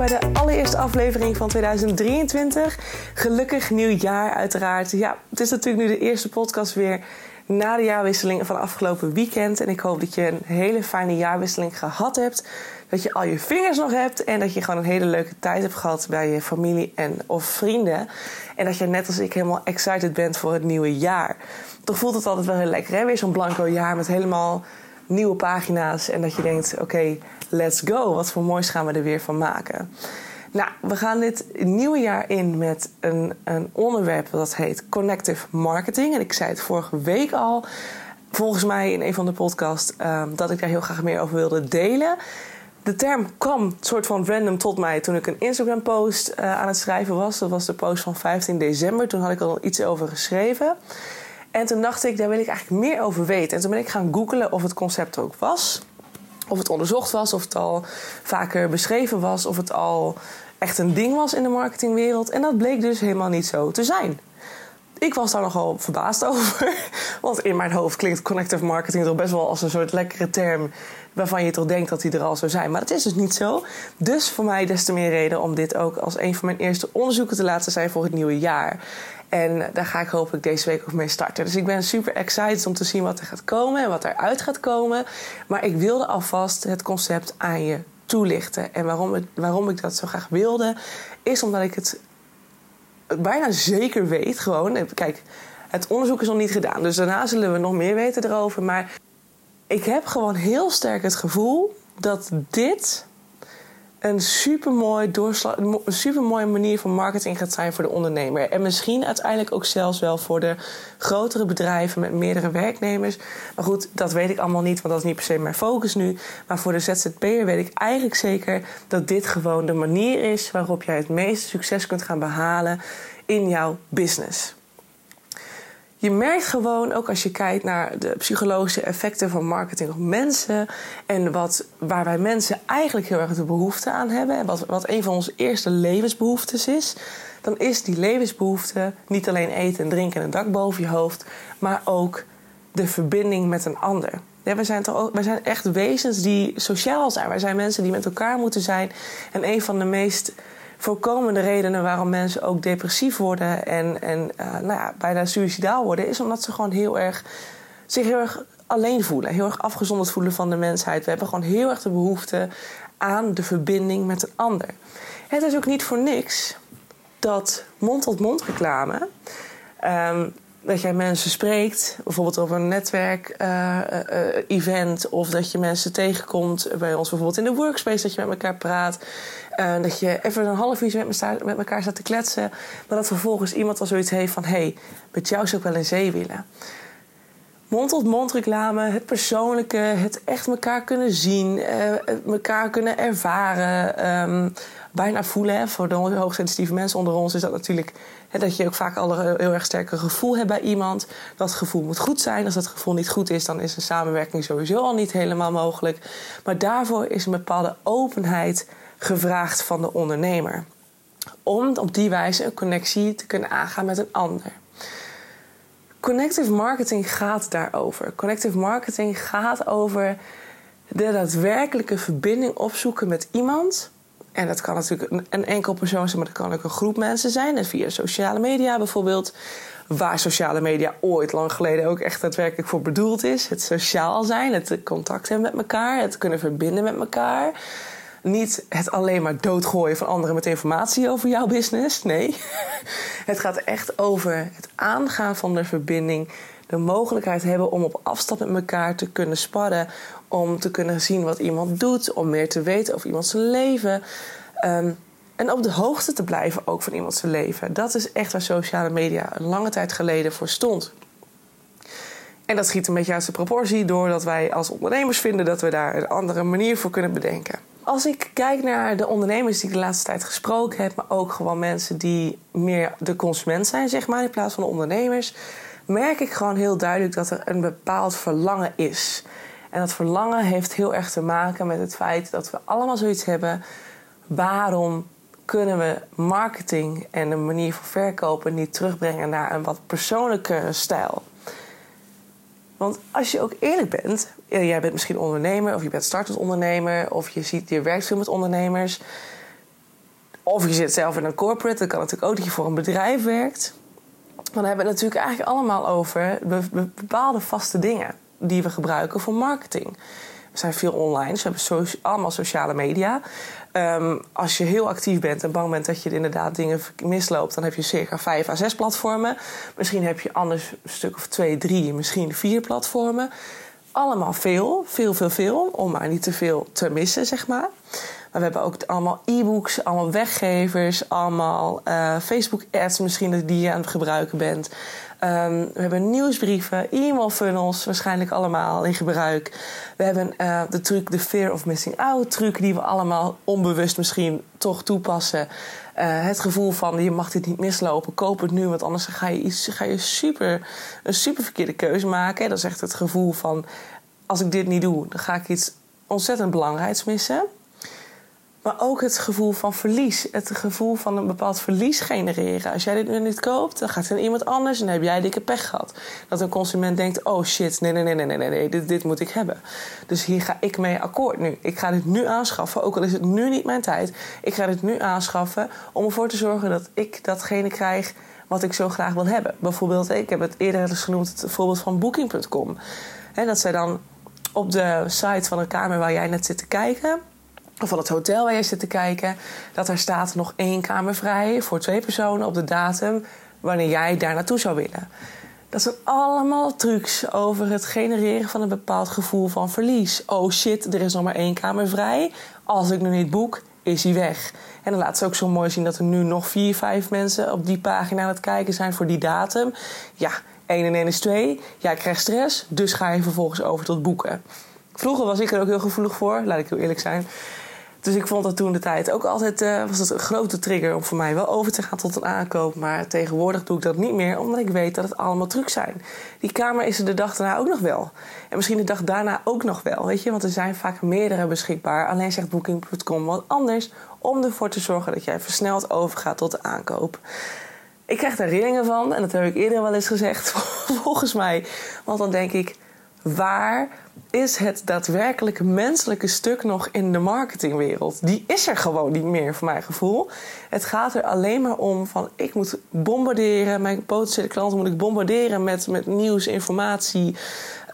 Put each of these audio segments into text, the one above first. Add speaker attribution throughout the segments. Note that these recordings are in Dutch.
Speaker 1: bij de allereerste aflevering van 2023. Gelukkig nieuwjaar uiteraard. Ja, het is natuurlijk nu de eerste podcast weer na de jaarwisseling van afgelopen weekend. En ik hoop dat je een hele fijne jaarwisseling gehad hebt. Dat je al je vingers nog hebt en dat je gewoon een hele leuke tijd hebt gehad bij je familie en of vrienden. En dat je net als ik helemaal excited bent voor het nieuwe jaar. Toch voelt het altijd wel heel lekker, hè? Weer zo'n blanco jaar met helemaal nieuwe pagina's. En dat je denkt, oké, let's go. Wat voor moois gaan we er weer van maken. Nou, we gaan dit nieuwe jaar in met een, een onderwerp dat heet Connective Marketing. En ik zei het vorige week al, volgens mij in een van de podcasts, um, dat ik daar heel graag meer over wilde delen. De term kwam soort van random tot mij toen ik een Instagram-post uh, aan het schrijven was. Dat was de post van 15 december. Toen had ik al iets over geschreven. En toen dacht ik, daar wil ik eigenlijk meer over weten. En toen ben ik gaan googlen of het concept ook was. Of het onderzocht was, of het al vaker beschreven was, of het al echt een ding was in de marketingwereld. En dat bleek dus helemaal niet zo te zijn. Ik was daar nogal verbaasd over. Want in mijn hoofd klinkt connective marketing toch best wel als een soort lekkere term. waarvan je toch denkt dat die er al zou zijn. Maar dat is dus niet zo. Dus voor mij des te meer reden om dit ook als een van mijn eerste onderzoeken te laten zijn voor het nieuwe jaar. En daar ga ik hopelijk deze week ook mee starten. Dus ik ben super excited om te zien wat er gaat komen en wat eruit gaat komen. Maar ik wilde alvast het concept aan je toelichten. En waarom, het, waarom ik dat zo graag wilde, is omdat ik het bijna zeker weet. Gewoon, kijk, het onderzoek is nog niet gedaan. Dus daarna zullen we nog meer weten erover. Maar ik heb gewoon heel sterk het gevoel dat dit een supermooi doorslag, een supermooie manier van marketing gaat zijn voor de ondernemer. En misschien uiteindelijk ook zelfs wel voor de grotere bedrijven met meerdere werknemers. Maar goed, dat weet ik allemaal niet, want dat is niet per se mijn focus nu. Maar voor de ZZP'er weet ik eigenlijk zeker dat dit gewoon de manier is waarop jij het meeste succes kunt gaan behalen in jouw business je merkt gewoon, ook als je kijkt naar de psychologische effecten van marketing op mensen. En wat, waar wij mensen eigenlijk heel erg de behoefte aan hebben. En wat, wat een van onze eerste levensbehoeftes is. Dan is die levensbehoefte niet alleen eten en drinken en een dak boven je hoofd. Maar ook de verbinding met een ander. Ja, wij, zijn toch ook, wij zijn echt wezens die sociaal zijn. Wij zijn mensen die met elkaar moeten zijn. En een van de meest voorkomende redenen waarom mensen ook depressief worden en, en uh, nou ja, bijna suicidaal worden, is omdat ze gewoon heel erg zich heel erg alleen voelen, heel erg afgezonderd voelen van de mensheid. We hebben gewoon heel erg de behoefte aan de verbinding met een ander. Het is ook niet voor niks dat mond-tot-mond reclame. Um, dat jij mensen spreekt, bijvoorbeeld over een netwerk-event, uh, uh, of dat je mensen tegenkomt bij ons bijvoorbeeld in de workspace, dat je met elkaar praat. Uh, dat je even een half uur met, met elkaar staat te kletsen. Maar dat vervolgens iemand al zoiets heeft van: hé, hey, met jou zou ik wel een zee willen. Mond-tot-mond reclame, het persoonlijke, het echt elkaar kunnen zien, uh, elkaar kunnen ervaren. Um, bijna voelen. Voor de hoogsensitieve mensen onder ons is dat natuurlijk hè, dat je ook vaak al een heel erg sterke gevoel hebt bij iemand. Dat gevoel moet goed zijn. Als dat gevoel niet goed is, dan is een samenwerking sowieso al niet helemaal mogelijk. Maar daarvoor is een bepaalde openheid gevraagd van de ondernemer. Om op die wijze een connectie te kunnen aangaan met een ander. Connective marketing gaat daarover. Connective marketing gaat over de daadwerkelijke verbinding opzoeken met iemand. En dat kan natuurlijk een, enkel persoon zijn, maar dat kan ook een groep mensen zijn. En via sociale media bijvoorbeeld. Waar sociale media ooit lang geleden ook echt daadwerkelijk voor bedoeld is. Het sociaal zijn, het contact hebben met elkaar, het kunnen verbinden met elkaar. Niet het alleen maar doodgooien van anderen met informatie over jouw business. Nee. Het gaat echt over het aangaan van de verbinding. De mogelijkheid hebben om op afstand met elkaar te kunnen sparren. Om te kunnen zien wat iemand doet. Om meer te weten over iemands leven. Um, en op de hoogte te blijven ook van iemands leven. Dat is echt waar sociale media een lange tijd geleden voor stond. En dat schiet een beetje uit de proportie doordat wij als ondernemers vinden dat we daar een andere manier voor kunnen bedenken. Als ik kijk naar de ondernemers die ik de laatste tijd gesproken heb, maar ook gewoon mensen die meer de consument zijn, zeg maar, in plaats van de ondernemers, merk ik gewoon heel duidelijk dat er een bepaald verlangen is. En dat verlangen heeft heel erg te maken met het feit dat we allemaal zoiets hebben. Waarom kunnen we marketing en een manier van verkopen niet terugbrengen naar een wat persoonlijke stijl? Want als je ook eerlijk bent, jij bent misschien ondernemer of je bent startend ondernemer of je, ziet, je werkt veel met ondernemers. Of je zit zelf in een corporate, dat kan natuurlijk ook dat je voor een bedrijf werkt. Dan hebben we het natuurlijk eigenlijk allemaal over bepaalde vaste dingen die we gebruiken voor marketing. We zijn veel online, dus we hebben allemaal sociale media. Ehm, als je heel actief bent en bang bent dat je inderdaad dingen misloopt, dan heb je circa vijf à zes platformen. Misschien heb je anders een stuk of twee, drie, misschien vier platformen. Allemaal veel, veel, veel, veel, om maar niet te veel te missen, zeg maar. Maar we hebben ook allemaal e-books, allemaal weggevers, allemaal uh, Facebook-ads misschien die je aan het gebruiken bent. Um, we hebben nieuwsbrieven, e-mail funnels, waarschijnlijk allemaal in gebruik. We hebben uh, de truc, de fear of missing out truc, die we allemaal onbewust misschien toch toepassen. Uh, het gevoel van je mag dit niet mislopen, koop het nu, want anders ga je, iets, ga je super, een super verkeerde keuze maken. Dat is echt het gevoel van als ik dit niet doe, dan ga ik iets ontzettend belangrijks missen. Maar ook het gevoel van verlies. Het gevoel van een bepaald verlies genereren. Als jij dit nu niet koopt, dan gaat het aan iemand anders en dan heb jij dikke pech gehad. Dat een consument denkt: oh shit, nee, nee, nee, nee, nee, nee, dit, dit moet ik hebben. Dus hier ga ik mee akkoord nu. Ik ga dit nu aanschaffen, ook al is het nu niet mijn tijd. Ik ga dit nu aanschaffen om ervoor te zorgen dat ik datgene krijg wat ik zo graag wil hebben. Bijvoorbeeld, ik heb het eerder eens genoemd, het voorbeeld van Booking.com. dat zij dan op de site van een kamer waar jij net zit te kijken van het hotel waar je zit te kijken, dat er staat nog één kamer vrij voor twee personen op de datum wanneer jij daar naartoe zou willen. Dat zijn allemaal trucs over het genereren van een bepaald gevoel van verlies. Oh shit, er is nog maar één kamer vrij. Als ik nu niet boek, is hij weg. En dan laat ze ook zo mooi zien dat er nu nog vier, vijf mensen op die pagina aan het kijken zijn voor die datum. Ja, 1 en 1 is 2. Jij krijgt stress, dus ga je vervolgens over tot boeken. Vroeger was ik er ook heel gevoelig voor, laat ik heel eerlijk zijn. Dus ik vond dat toen de tijd ook altijd uh, was het een grote trigger om voor mij wel over te gaan tot een aankoop. Maar tegenwoordig doe ik dat niet meer, omdat ik weet dat het allemaal trucs zijn. Die kamer is er de dag daarna ook nog wel. En misschien de dag daarna ook nog wel, weet je. Want er zijn vaak meerdere beschikbaar. Alleen zegt Booking.com wat anders om ervoor te zorgen dat jij versneld overgaat tot de aankoop. Ik krijg daar rillingen van en dat heb ik eerder wel eens gezegd, volgens mij. Want dan denk ik, waar is het daadwerkelijke menselijke stuk nog in de marketingwereld? Die is er gewoon niet meer, voor mijn gevoel. Het gaat er alleen maar om van ik moet bombarderen, mijn potentiële klanten moet ik bombarderen met, met nieuws, informatie,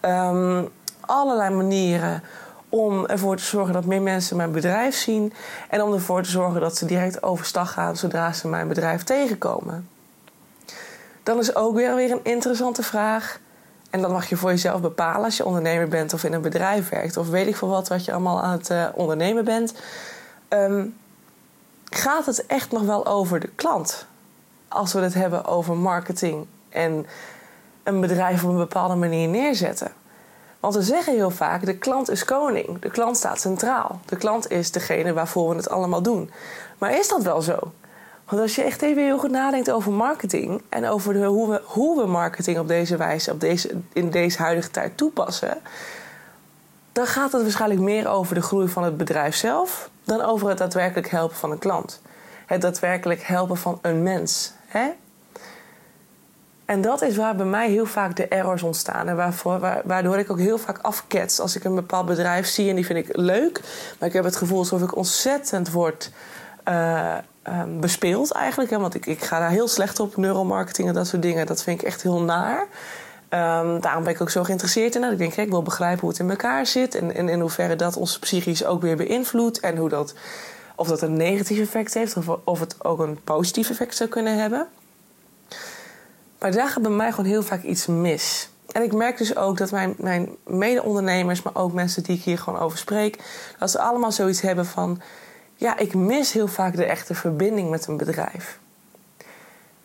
Speaker 1: um, allerlei manieren om ervoor te zorgen dat meer mensen mijn bedrijf zien en om ervoor te zorgen dat ze direct overstag gaan zodra ze mijn bedrijf tegenkomen. Dan is ook weer, weer een interessante vraag en dat mag je voor jezelf bepalen als je ondernemer bent of in een bedrijf werkt. Of weet ik veel wat, wat je allemaal aan het uh, ondernemen bent. Um, gaat het echt nog wel over de klant? Als we het hebben over marketing en een bedrijf op een bepaalde manier neerzetten. Want we zeggen heel vaak: de klant is koning. De klant staat centraal. De klant is degene waarvoor we het allemaal doen. Maar is dat wel zo? Want als je echt even heel goed nadenkt over marketing en over de, hoe, we, hoe we marketing op deze wijze, op deze, in deze huidige tijd toepassen, dan gaat het waarschijnlijk meer over de groei van het bedrijf zelf dan over het daadwerkelijk helpen van een klant. Het daadwerkelijk helpen van een mens. Hè? En dat is waar bij mij heel vaak de errors ontstaan. En waarvoor, waardoor ik ook heel vaak afkets als ik een bepaald bedrijf zie en die vind ik leuk. Maar ik heb het gevoel alsof ik ontzettend word. Uh, um, eigenlijk. Hè? Want ik, ik ga daar heel slecht op, neuromarketing en dat soort dingen. Dat vind ik echt heel naar. Um, daarom ben ik ook zo geïnteresseerd in. Ik denk, ik wil begrijpen hoe het in elkaar zit. En, en in hoeverre dat ons psychisch ook weer beïnvloedt. En hoe dat, of dat een negatief effect heeft. Of, of het ook een positief effect zou kunnen hebben. Maar daar gaat bij mij gewoon heel vaak iets mis. En ik merk dus ook dat mijn, mijn mede-ondernemers, maar ook mensen die ik hier gewoon over spreek, dat ze allemaal zoiets hebben van: ja, ik mis heel vaak de echte verbinding met een bedrijf.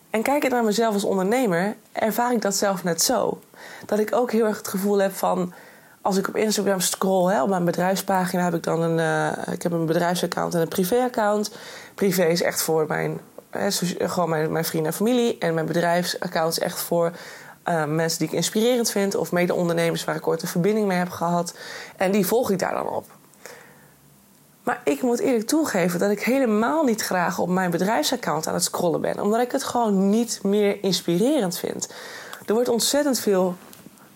Speaker 1: En kijk ik naar mezelf als ondernemer, ervaar ik dat zelf net zo. Dat ik ook heel erg het gevoel heb van. Als ik op Instagram scroll, hè, op mijn bedrijfspagina heb ik dan een, uh, ik heb een bedrijfsaccount en een privéaccount. Privé is echt voor mijn, hè, gewoon mijn, vrienden en familie. En mijn bedrijfsaccount is echt voor uh, mensen die ik inspirerend vind. Of mede-ondernemers waar ik ooit een verbinding mee heb gehad. En die volg ik daar dan op. Maar ik moet eerlijk toegeven dat ik helemaal niet graag op mijn bedrijfsaccount aan het scrollen ben. Omdat ik het gewoon niet meer inspirerend vind. Er wordt ontzettend veel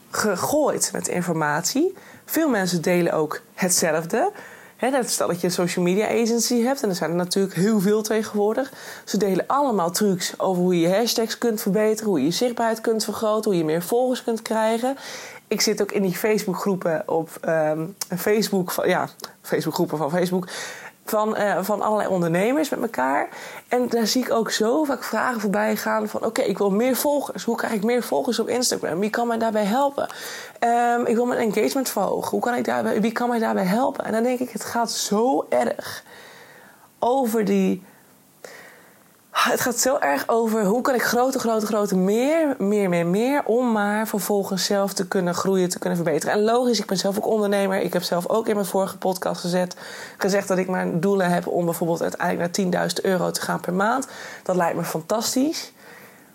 Speaker 1: gegooid met informatie. Veel mensen delen ook hetzelfde. He, stel dat je een social media agency hebt, en er zijn er natuurlijk heel veel tegenwoordig. Ze delen allemaal trucs over hoe je hashtags kunt verbeteren, hoe je je zichtbaarheid kunt vergroten, hoe je meer volgers kunt krijgen. Ik zit ook in die Facebookgroepen op um, Facebook, van, ja, Facebookgroepen van Facebook van, uh, van allerlei ondernemers met elkaar. En daar zie ik ook zo vaak vragen voorbij gaan van... oké, ik wil meer volgers. Hoe krijg ik meer volgers op Instagram? Wie kan mij daarbij helpen? Um, ik wil mijn engagement verhogen. Hoe kan ik daarbij, wie kan mij daarbij helpen? En dan denk ik, het gaat zo erg over die het gaat zo erg over hoe kan ik grote, grote, grote meer, meer, meer, meer. Om maar vervolgens zelf te kunnen groeien, te kunnen verbeteren. En logisch, ik ben zelf ook ondernemer. Ik heb zelf ook in mijn vorige podcast gezet, gezegd dat ik mijn doelen heb om bijvoorbeeld uiteindelijk naar 10.000 euro te gaan per maand. Dat lijkt me fantastisch.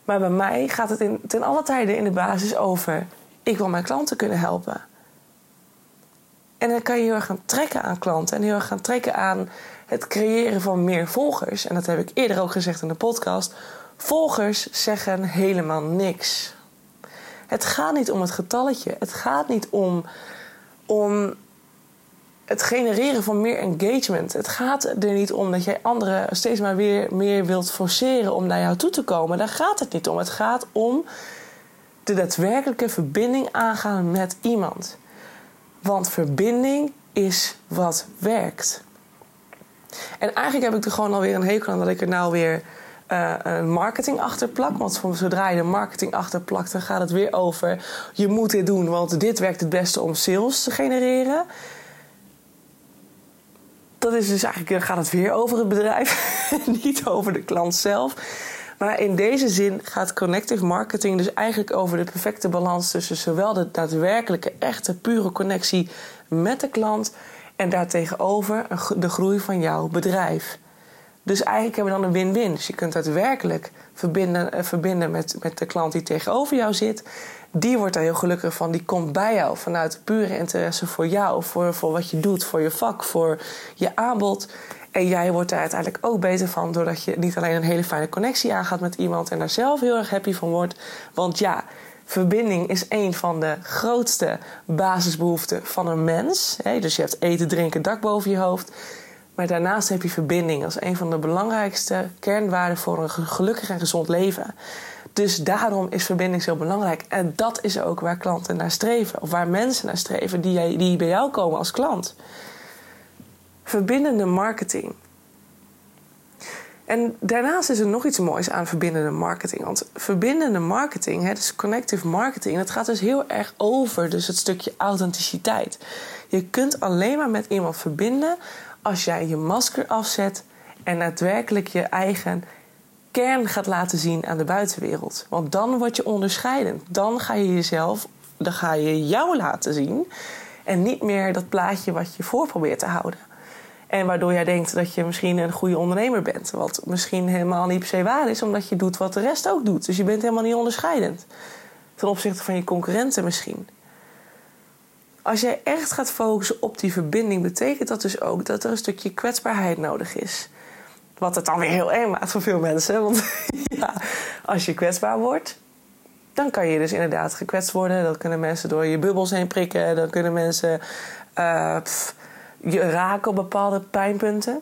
Speaker 1: Maar bij mij gaat het in, ten alle tijden in de basis over: ik wil mijn klanten kunnen helpen. En dan kan je heel erg gaan trekken aan klanten en heel erg gaan trekken aan het creëren van meer volgers. En dat heb ik eerder ook gezegd in de podcast. Volgers zeggen helemaal niks. Het gaat niet om het getalletje. Het gaat niet om, om het genereren van meer engagement. Het gaat er niet om dat jij anderen steeds maar weer meer wilt forceren om naar jou toe te komen. Daar gaat het niet om. Het gaat om de daadwerkelijke verbinding aangaan met iemand. Want verbinding is wat werkt. En eigenlijk heb ik er gewoon alweer een hekel aan dat ik er nou weer uh, een marketing achter plak. Want zodra je de marketing achter plakt, dan gaat het weer over... je moet dit doen, want dit werkt het beste om sales te genereren. Dat is dus eigenlijk, gaat het weer over het bedrijf, niet over de klant zelf. Maar in deze zin gaat connective marketing dus eigenlijk over de perfecte balans tussen zowel de daadwerkelijke, echte, pure connectie met de klant en daartegenover de groei van jouw bedrijf. Dus eigenlijk hebben we dan een win-win. Dus je kunt daadwerkelijk verbinden, eh, verbinden met, met de klant die tegenover jou zit. Die wordt daar heel gelukkig van. Die komt bij jou vanuit pure interesse voor jou, voor, voor wat je doet, voor je vak, voor je aanbod. En jij wordt daar uiteindelijk ook beter van doordat je niet alleen een hele fijne connectie aangaat met iemand en daar zelf heel erg happy van wordt. Want ja, Verbinding is een van de grootste basisbehoeften van een mens. Dus je hebt eten, drinken, dak boven je hoofd. Maar daarnaast heb je verbinding als een van de belangrijkste kernwaarden voor een gelukkig en gezond leven. Dus daarom is verbinding zo belangrijk. En dat is ook waar klanten naar streven, of waar mensen naar streven die, die bij jou komen als klant. Verbindende marketing. En daarnaast is er nog iets moois aan verbindende marketing. Want verbindende marketing, hè, dus connective marketing, dat gaat dus heel erg over dus het stukje authenticiteit. Je kunt alleen maar met iemand verbinden als jij je masker afzet en daadwerkelijk je eigen kern gaat laten zien aan de buitenwereld. Want dan word je onderscheidend. Dan ga je jezelf, dan ga je jou laten zien. En niet meer dat plaatje wat je voor probeert te houden. En waardoor jij denkt dat je misschien een goede ondernemer bent. Wat misschien helemaal niet per se waar is, omdat je doet wat de rest ook doet. Dus je bent helemaal niet onderscheidend. Ten opzichte van je concurrenten misschien. Als jij echt gaat focussen op die verbinding, betekent dat dus ook dat er een stukje kwetsbaarheid nodig is. Wat het dan weer heel eng maakt voor veel mensen. Want ja, als je kwetsbaar wordt, dan kan je dus inderdaad gekwetst worden. Dan kunnen mensen door je bubbels heen prikken. Dan kunnen mensen. Uh, je raken op bepaalde pijnpunten.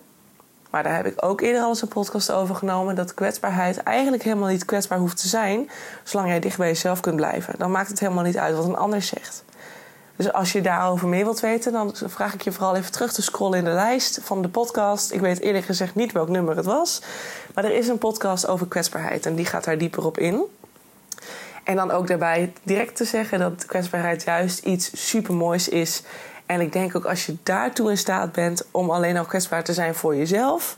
Speaker 1: Maar daar heb ik ook eerder al eens een podcast over genomen. Dat kwetsbaarheid eigenlijk helemaal niet kwetsbaar hoeft te zijn. Zolang jij dicht bij jezelf kunt blijven. Dan maakt het helemaal niet uit wat een ander zegt. Dus als je daarover meer wilt weten, dan vraag ik je vooral even terug te scrollen in de lijst van de podcast. Ik weet eerlijk gezegd niet welk nummer het was. Maar er is een podcast over kwetsbaarheid en die gaat daar dieper op in. En dan ook daarbij direct te zeggen dat kwetsbaarheid juist iets supermoois is. En ik denk ook als je daartoe in staat bent om alleen al kwetsbaar te zijn voor jezelf.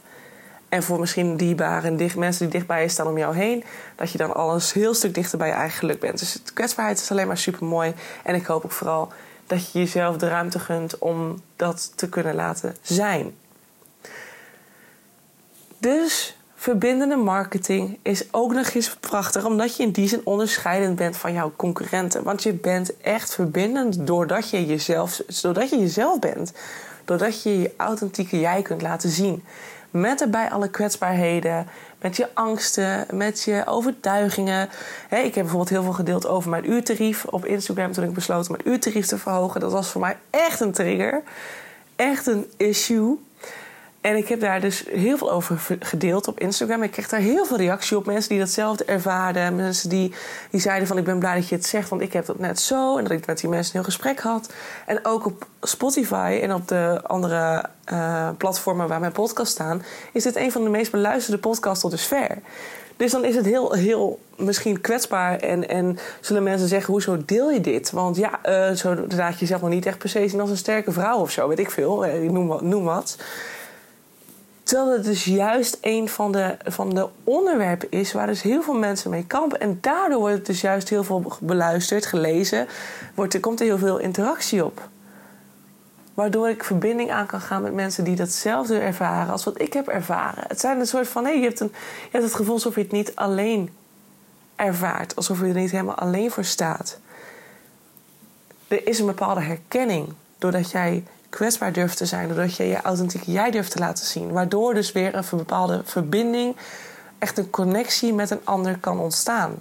Speaker 1: En voor misschien dierbare dicht, mensen die dicht bij je staan om jou heen. Dat je dan alles heel stuk dichter bij je eigen geluk bent. Dus kwetsbaarheid is alleen maar super mooi. En ik hoop ook vooral dat je jezelf de ruimte gunt om dat te kunnen laten zijn. Dus verbindende marketing is ook nog eens prachtig, omdat je in die zin onderscheidend bent van jouw concurrenten. Want je bent echt verbindend doordat je jezelf, doordat je jezelf bent. Doordat je je authentieke jij kunt laten zien. Met erbij alle kwetsbaarheden, met je angsten, met je overtuigingen. ik heb bijvoorbeeld heel veel gedeeld over mijn uurtarief op Instagram toen ik besloot mijn uurtarief te verhogen. Dat was voor mij echt een trigger. echt een issue. En ik heb daar dus heel veel over gedeeld op Instagram. Ik kreeg daar heel veel reactie op. Mensen die datzelfde ervaarden. Mensen die, die zeiden van ik ben blij dat je het zegt. Want ik heb dat net zo. En dat ik met die mensen een heel gesprek had. En ook op Spotify en op de andere uh, platformen waar mijn podcast staan... is dit een van de meest beluisterde podcasts tot dusver. Dus dan is het heel, heel misschien kwetsbaar. En, en zullen mensen zeggen, hoezo deel je dit? Want ja, uh, zo laat je jezelf nog niet echt per se zien als een sterke vrouw of zo. Weet ik veel, uh, noem, noem wat. Terwijl het dus juist een van de, van de onderwerpen is waar dus heel veel mensen mee kampen. En daardoor wordt het dus juist heel veel beluisterd, gelezen. Wordt, er komt er heel veel interactie op. Waardoor ik verbinding aan kan gaan met mensen die datzelfde ervaren als wat ik heb ervaren. Het zijn een soort van, nee, je, hebt een, je hebt het gevoel alsof je het niet alleen ervaart. Alsof je er niet helemaal alleen voor staat. Er is een bepaalde herkenning. Doordat jij kwetsbaar durft te zijn. Doordat je je authentieke jij durft te laten zien. Waardoor dus weer een bepaalde verbinding, echt een connectie met een ander kan ontstaan.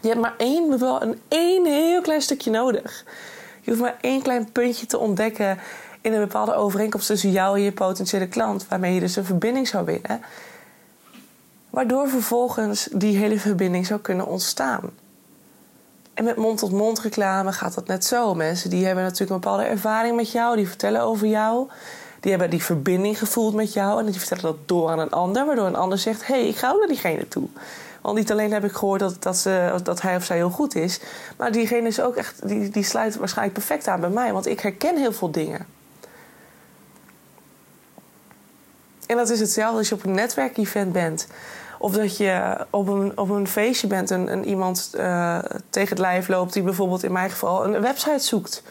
Speaker 1: Je hebt maar één, wel een één heel klein stukje nodig. Je hoeft maar één klein puntje te ontdekken in een bepaalde overeenkomst tussen jou en je potentiële klant, waarmee je dus een verbinding zou winnen. Waardoor vervolgens die hele verbinding zou kunnen ontstaan. En met mond-tot-mond reclame gaat dat net zo. Mensen die hebben natuurlijk een bepaalde ervaring met jou, die vertellen over jou. Die hebben die verbinding gevoeld met jou en die vertellen dat door aan een ander, waardoor een ander zegt: hé, hey, ik ga naar diegene toe. Want niet alleen heb ik gehoord dat, dat, ze, dat hij of zij heel goed is, maar diegene is ook echt, die, die sluit waarschijnlijk perfect aan bij mij, want ik herken heel veel dingen. En dat is hetzelfde als je op een netwerkevent bent. Of dat je op een, op een feestje bent en, iemand uh, tegen het lijf loopt die bijvoorbeeld in mijn geval een website zoekt.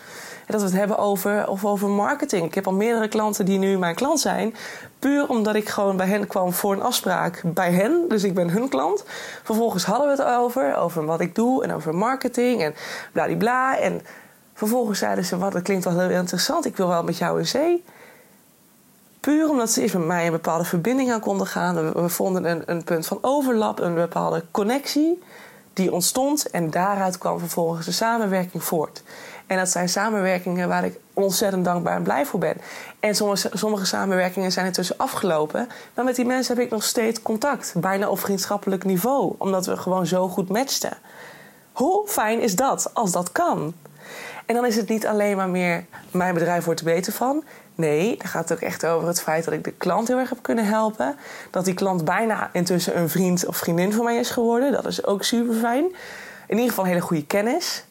Speaker 1: En dat we het hebben over, of over marketing. Ik heb al meerdere klanten die nu mijn klant zijn. Puur omdat ik gewoon bij hen kwam voor een afspraak bij hen. Dus ik ben hun klant. Vervolgens hadden we het over, over wat ik doe en over marketing en bladibla. En vervolgens zeiden ze, wat, dat klinkt wel heel interessant. Ik wil wel met jou in zee. Puur omdat ze met mij een bepaalde verbinding aan konden gaan. We vonden een, een punt van overlap, een bepaalde connectie die ontstond. En daaruit kwam vervolgens de samenwerking voort. En dat zijn samenwerkingen waar ik ontzettend dankbaar en blij voor ben. En sommige, sommige samenwerkingen zijn intussen afgelopen. Maar met die mensen heb ik nog steeds contact. Bijna op vriendschappelijk niveau. Omdat we gewoon zo goed matchten. Hoe fijn is dat als dat kan? En dan is het niet alleen maar meer mijn bedrijf wordt er beter van. Nee, dan gaat het ook echt over het feit dat ik de klant heel erg heb kunnen helpen. Dat die klant bijna intussen een vriend of vriendin van mij is geworden. Dat is ook super fijn. In ieder geval hele goede kennis.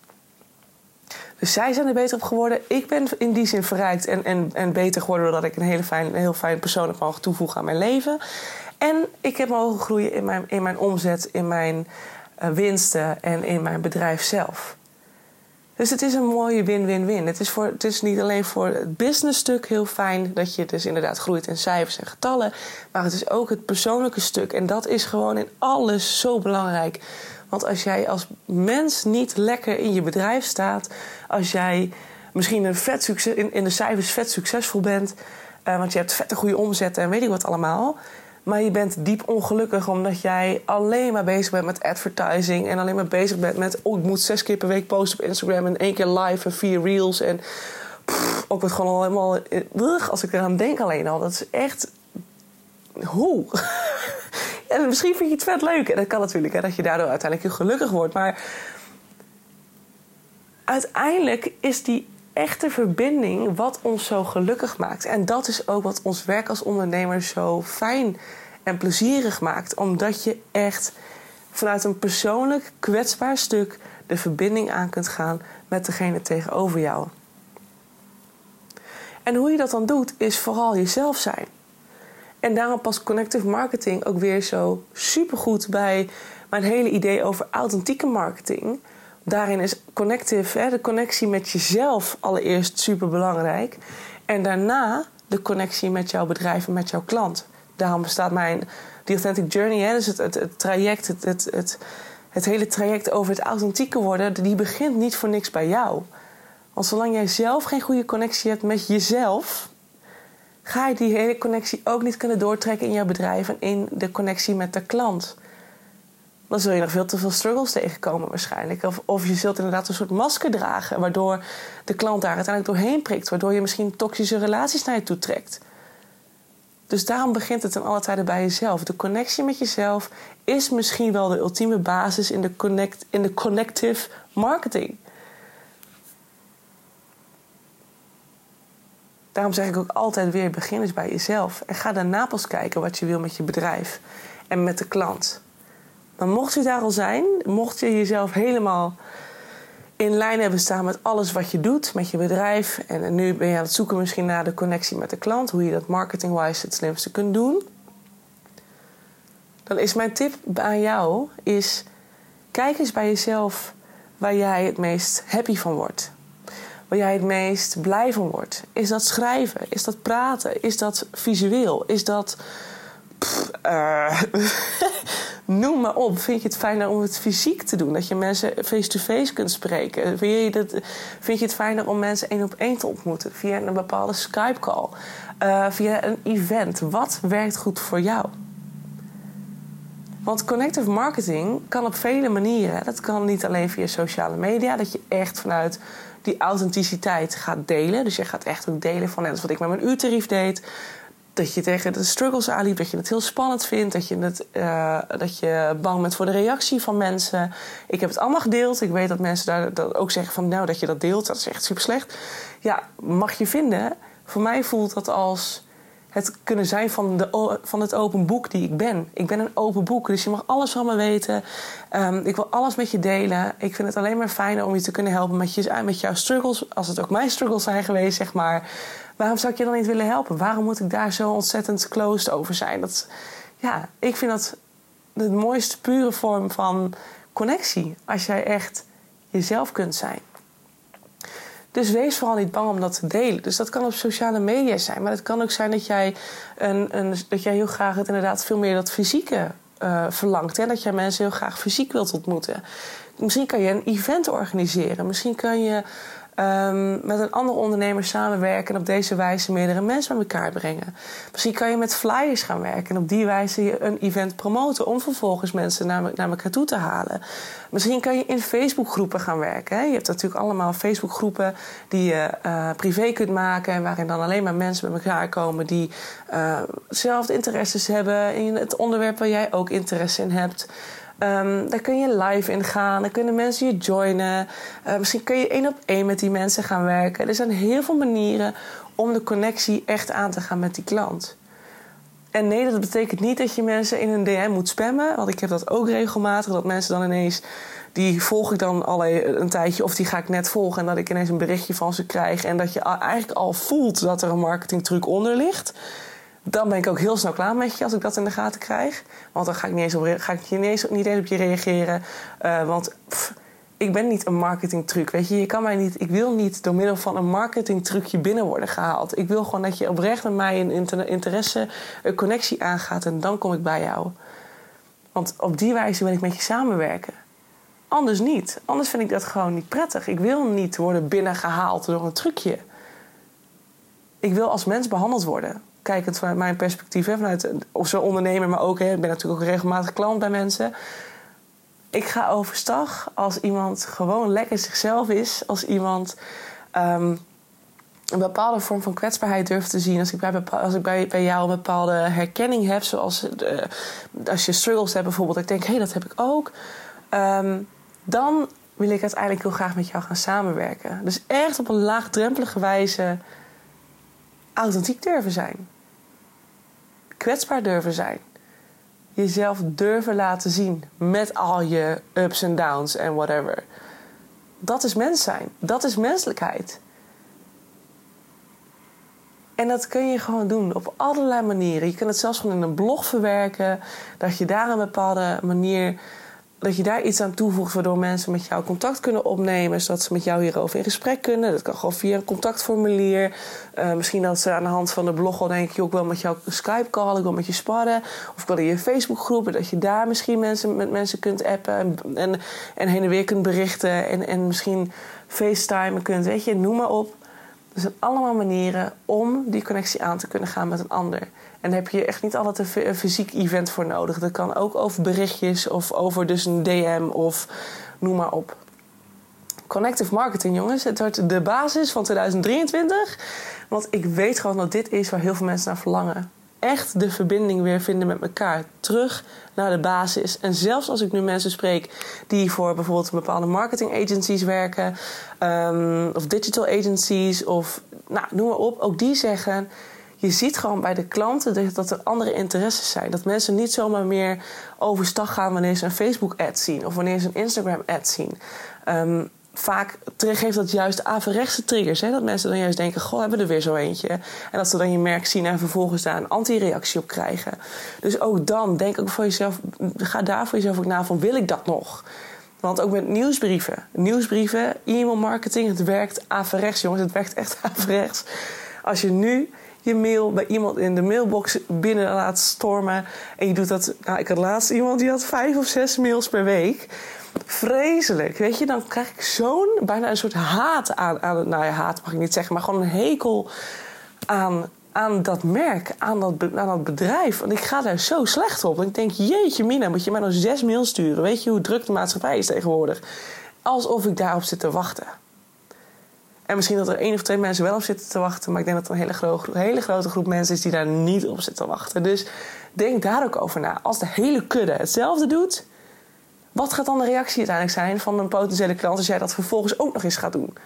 Speaker 1: Dus zij zijn er beter op geworden. Ik ben in die zin verrijkt en, en, en beter geworden doordat ik een hele fijn, een heel fijn persoon heb mogen toevoegen aan mijn leven. En ik heb mogen groeien in mijn, in mijn omzet, in mijn uh, winsten en in mijn bedrijf zelf. Dus het is een mooie win-win-win. Het, is voor, het is niet alleen voor het businessstuk heel fijn dat je dus inderdaad groeit in cijfers en getallen, maar het is ook het persoonlijke stuk. En dat is gewoon in alles zo belangrijk. Want als jij als mens niet lekker in je bedrijf staat, als jij misschien een vet succes, in, de cijfers vet succesvol bent, uh, want je hebt vette goede omzetten en weet ik wat allemaal. Maar je bent diep ongelukkig omdat jij alleen maar bezig bent met advertising. En alleen maar bezig bent met: oh, ik moet zes keer per week posten op Instagram. En één keer live en vier reels. En ook het gewoon al helemaal. Uh, als ik eraan denk alleen al. Dat is echt. Hoe? en misschien vind je het vet leuk. En dat kan natuurlijk, hè, dat je daardoor uiteindelijk heel gelukkig wordt. Maar uiteindelijk is die echte verbinding wat ons zo gelukkig maakt. En dat is ook wat ons werk als ondernemer zo fijn en plezierig maakt. Omdat je echt vanuit een persoonlijk kwetsbaar stuk de verbinding aan kunt gaan met degene tegenover jou. En hoe je dat dan doet, is vooral jezelf zijn. En daarom past connective marketing ook weer zo supergoed bij mijn hele idee over authentieke marketing daarin is connective, hè, de connectie met jezelf allereerst super belangrijk. En daarna de connectie met jouw bedrijf en met jouw klant. Daarom bestaat mijn The Authentic Journey, hè, dus het, het, traject, het, het, het, het hele traject over het authentieke worden, die begint niet voor niks bij jou. Want zolang jij zelf geen goede connectie hebt met jezelf, ga je die hele connectie ook niet kunnen doortrekken in jouw bedrijf en in de connectie met de klant. Dan zul je nog veel te veel struggles tegenkomen waarschijnlijk. Of, of je zult inderdaad een soort masker dragen, waardoor de klant daar uiteindelijk doorheen prikt, waardoor je misschien toxische relaties naar je toe trekt. Dus daarom begint het in alle tijden bij jezelf. De connectie met jezelf is misschien wel de ultieme basis in de, connect, in de connective marketing. Daarom zeg ik ook altijd weer: begin eens bij jezelf. En ga daarna pas kijken wat je wil met je bedrijf en met de klant. Maar mocht je daar al zijn, mocht je jezelf helemaal in lijn hebben staan met alles wat je doet, met je bedrijf. En nu ben je aan het zoeken misschien naar de connectie met de klant, hoe je dat marketing-wise het slimste kunt doen. Dan is mijn tip aan jou: is kijk eens bij jezelf waar jij het meest happy van wordt. Waar jij het meest blij van wordt. Is dat schrijven? Is dat praten? Is dat visueel? Is dat. Uh, noem maar op. Vind je het fijner om het fysiek te doen? Dat je mensen face-to-face kunt spreken? Vind je, dat, vind je het fijner om mensen één op één te ontmoeten? Via een bepaalde Skype-call? Uh, via een event? Wat werkt goed voor jou? Want connective marketing kan op vele manieren. Dat kan niet alleen via sociale media. Dat je echt vanuit die authenticiteit gaat delen. Dus je gaat echt ook delen van net wat ik met mijn uurtarief deed dat je tegen de struggles aanliep, dat je het heel spannend vindt, dat je, het, uh, dat je bang bent voor de reactie van mensen. Ik heb het allemaal gedeeld. Ik weet dat mensen daar dat ook zeggen van nou dat je dat deelt, dat is echt super slecht. Ja, mag je vinden. Voor mij voelt dat als het kunnen zijn van, de, van het open boek die ik ben. Ik ben een open boek, dus je mag alles van me weten. Um, ik wil alles met je delen. Ik vind het alleen maar fijner om je te kunnen helpen met, je, met jouw struggles, als het ook mijn struggles zijn geweest, zeg maar. Waarom zou ik je dan niet willen helpen? Waarom moet ik daar zo ontzettend closed over zijn? Dat, ja, ik vind dat de mooiste pure vorm van connectie. Als jij echt jezelf kunt zijn. Dus wees vooral niet bang om dat te delen. Dus dat kan op sociale media zijn. Maar het kan ook zijn dat jij, een, een dat jij heel graag het inderdaad veel meer dat fysieke uh, verlangt. Hè? Dat jij mensen heel graag fysiek wilt ontmoeten. Misschien kan je een event organiseren. Misschien kan je um, met een andere ondernemer samenwerken en op deze wijze meerdere mensen bij elkaar brengen. Misschien kan je met flyers gaan werken en op die wijze een event promoten om vervolgens mensen naar, naar elkaar toe te halen. Misschien kan je in Facebookgroepen gaan werken. Hè? Je hebt natuurlijk allemaal Facebookgroepen die je uh, privé kunt maken en waarin dan alleen maar mensen bij elkaar komen die uh, dezelfde interesses hebben in het onderwerp waar jij ook interesse in hebt. Um, daar kun je live in gaan. Dan kunnen mensen je joinen. Uh, misschien kun je één op één met die mensen gaan werken. Er zijn heel veel manieren om de connectie echt aan te gaan met die klant. En nee, dat betekent niet dat je mensen in een DM moet spammen. Want ik heb dat ook regelmatig. Dat mensen dan ineens. Die volg ik dan al een tijdje. Of die ga ik net volgen. En dat ik ineens een berichtje van ze krijg. En dat je eigenlijk al voelt dat er een marketingtruc onder ligt dan ben ik ook heel snel klaar met je als ik dat in de gaten krijg. Want dan ga ik niet eens op, ga ik niet eens, niet eens op je reageren. Uh, want ik ben niet een marketingtruc. Weet je, je kan mij niet. Ik wil niet door middel van een marketingtrucje binnen worden gehaald. Ik wil gewoon dat je oprecht met mij een interesse, een connectie aangaat en dan kom ik bij jou. Want op die wijze wil ik met je samenwerken. Anders niet. Anders vind ik dat gewoon niet prettig. Ik wil niet worden binnengehaald door een trucje. Ik wil als mens behandeld worden kijkend vanuit mijn perspectief, hè, vanuit of zo ondernemer, maar ook, hè, ik ben natuurlijk ook regelmatig klant bij mensen. Ik ga overstag als iemand gewoon lekker zichzelf is, als iemand um, een bepaalde vorm van kwetsbaarheid durft te zien. Als ik bij, als ik bij, bij jou een bepaalde herkenning heb, zoals de, als je struggles hebt bijvoorbeeld, ik denk, hé, hey, dat heb ik ook. Um, dan wil ik uiteindelijk heel graag met jou gaan samenwerken. Dus echt op een laagdrempelige wijze authentiek durven zijn kwetsbaar durven zijn. Jezelf durven laten zien met al je ups en downs en whatever. Dat is mens zijn. Dat is menselijkheid. En dat kun je gewoon doen op allerlei manieren. Je kunt het zelfs gewoon in een blog verwerken. Dat je daar een bepaalde manier dat je daar iets aan toevoegt waardoor mensen met jou contact kunnen opnemen, zodat ze met jou hierover in gesprek kunnen. Dat kan gewoon via een contactformulier. Uh, misschien dat ze aan de hand van de blog al denken: joh, ik wil met jou Skype call, ik wil met je sparren. Of ik wil in je Facebookgroep, dat je daar misschien mensen, met mensen kunt appen en, en, en heen en weer kunt berichten. En, en misschien FaceTime kunt, weet je, noem maar op. Er zijn allemaal manieren om die connectie aan te kunnen gaan met een ander. En daar heb je echt niet altijd een fysiek event voor nodig. Dat kan ook over berichtjes of over dus een DM of noem maar op. Connective marketing, jongens. Het wordt de basis van 2023. Want ik weet gewoon dat dit is waar heel veel mensen naar verlangen. Echt de verbinding weer vinden met elkaar. Terug naar de basis. En zelfs als ik nu mensen spreek die voor bijvoorbeeld bepaalde marketing agencies werken, um, of digital agencies, of nou, noem maar op, ook die zeggen. Je ziet gewoon bij de klanten dat er andere interesses zijn. Dat mensen niet zomaar meer overstag gaan wanneer ze een Facebook-ad zien of wanneer ze een Instagram-ad zien. Um, vaak geeft dat juist averechtse triggers. Hè? Dat mensen dan juist denken: Goh, hebben we er weer zo eentje. En dat ze dan je merk zien en vervolgens daar een anti-reactie op krijgen. Dus ook dan denk ook voor jezelf: ga daar voor jezelf ook na van: wil ik dat nog? Want ook met nieuwsbrieven. Nieuwsbrieven, e-mail marketing, het werkt averechts, jongens. Het werkt echt averechts. Als je nu je mail bij iemand in de mailbox binnen laat stormen. En je doet dat. Nou, ik had laatst iemand die had vijf of zes mails per week vreselijk. Weet je, dan krijg ik zo'n bijna een soort haat aan, aan. Nou ja, haat mag ik niet zeggen, maar gewoon een hekel aan, aan dat merk, aan dat, aan dat bedrijf. Want ik ga daar zo slecht op. En ik denk, jeetje, Mina, moet je mij nog zes mails sturen? Weet je hoe druk de maatschappij is tegenwoordig? Alsof ik daarop zit te wachten. En misschien dat er één of twee mensen wel op zitten te wachten. Maar ik denk dat er een hele, grote, hele grote groep mensen is die daar niet op zitten te wachten. Dus denk daar ook over na. Als de hele kudde hetzelfde doet wat gaat dan de reactie uiteindelijk zijn van een potentiële klant als jij dat vervolgens ook nog eens gaat doen?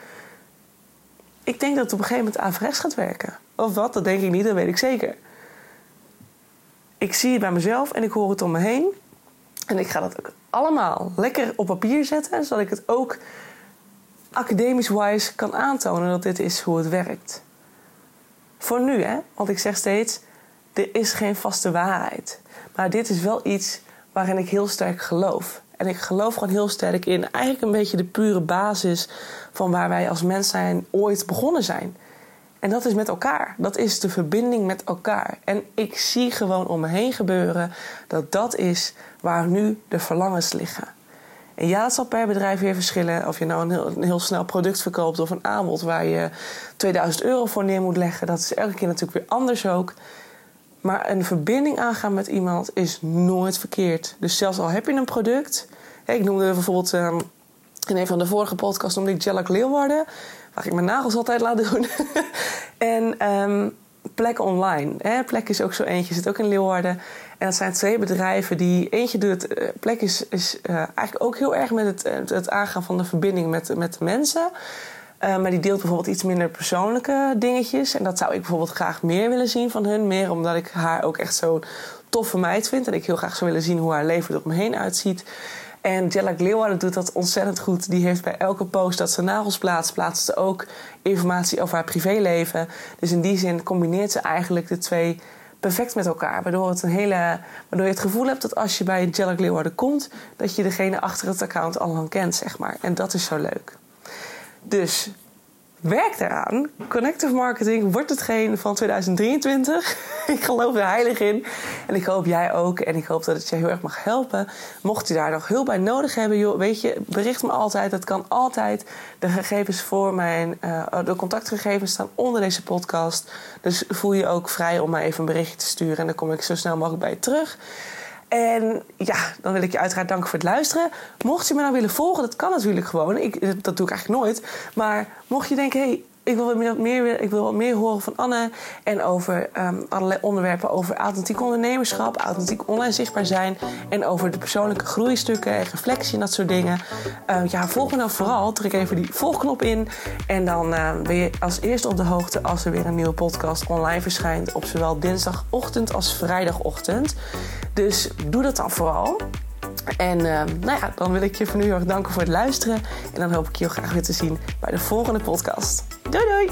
Speaker 1: Ik denk dat het op een gegeven moment averechts gaat werken. Of wat? Dat denk ik niet, dat weet ik zeker. Ik zie het bij mezelf en ik hoor het om me heen. En ik ga dat ook allemaal lekker op papier zetten, zodat ik het ook academisch-wise kan aantonen dat dit is hoe het werkt. Voor nu, hè? Want ik zeg steeds: er is geen vaste waarheid. Maar dit is wel iets waarin ik heel sterk geloof. En ik geloof gewoon heel sterk in eigenlijk een beetje de pure basis van waar wij als mens zijn ooit begonnen zijn. En dat is met elkaar. Dat is de verbinding met elkaar. En ik zie gewoon om me heen gebeuren dat dat is waar nu de verlangens liggen. En ja, het zal per bedrijf weer verschillen. Of je nou een heel, een heel, snel product verkoopt of een aanbod waar je 2000 euro voor neer moet leggen. Dat is elke keer natuurlijk weer anders ook. Maar een verbinding aangaan met iemand is nooit verkeerd. Dus zelfs al heb je een product. Ik noemde bijvoorbeeld ehm, in een van de vorige podcasts noemde ik Jellak Leeuwarden. Waar ik mijn nagels altijd laat doen. en um, Plek Online. Hè? Plek is ook zo eentje, zit ook in Leeuwarden. En dat zijn twee bedrijven die... Eentje doet... Uh, Plek is, is uh, eigenlijk ook heel erg met het, het aangaan van de verbinding met, met de mensen... Uh, maar die deelt bijvoorbeeld iets minder persoonlijke dingetjes. En dat zou ik bijvoorbeeld graag meer willen zien van hun. Meer omdat ik haar ook echt zo'n toffe meid vind. En ik heel graag zou willen zien hoe haar leven er om me heen uitziet. En Jellak Leeuwarden doet dat ontzettend goed. Die heeft bij elke post dat ze nagels plaatst, plaatst ze ook informatie over haar privéleven. Dus in die zin combineert ze eigenlijk de twee perfect met elkaar. Waardoor, het een hele, waardoor je het gevoel hebt dat als je bij Jellak Leeuwarden komt, dat je degene achter het account al lang kent, zeg maar. En dat is zo leuk. Dus werk daaraan. Connective marketing wordt hetgeen van 2023. ik geloof er heilig in. En ik hoop jij ook. En ik hoop dat het je heel erg mag helpen. Mocht je daar nog hulp bij nodig hebben, joh, weet je, bericht me altijd. Dat kan altijd. De gegevens voor mijn, uh, de contactgegevens staan onder deze podcast. Dus voel je ook vrij om mij even een berichtje te sturen. En dan kom ik zo snel mogelijk bij je terug. En ja, dan wil ik je uiteraard danken voor het luisteren. Mocht je me nou willen volgen, dat kan natuurlijk gewoon. Ik, dat doe ik eigenlijk nooit. Maar mocht je denken, hey, ik wil, wat meer, ik wil wat meer horen van Anne. En over um, allerlei onderwerpen over authentiek ondernemerschap, authentiek online zichtbaar zijn. En over de persoonlijke groeistukken en reflectie en dat soort dingen. Uh, ja, volg me nou vooral. Druk even die volgknop in. En dan uh, ben je als eerste op de hoogte als er weer een nieuwe podcast online verschijnt. Op zowel dinsdagochtend als vrijdagochtend. Dus doe dat dan vooral. En ehm, nou ja, dan wil ik je voor nu heel erg danken voor het luisteren. En dan hoop ik je heel graag weer te zien bij de volgende podcast. Doei doei!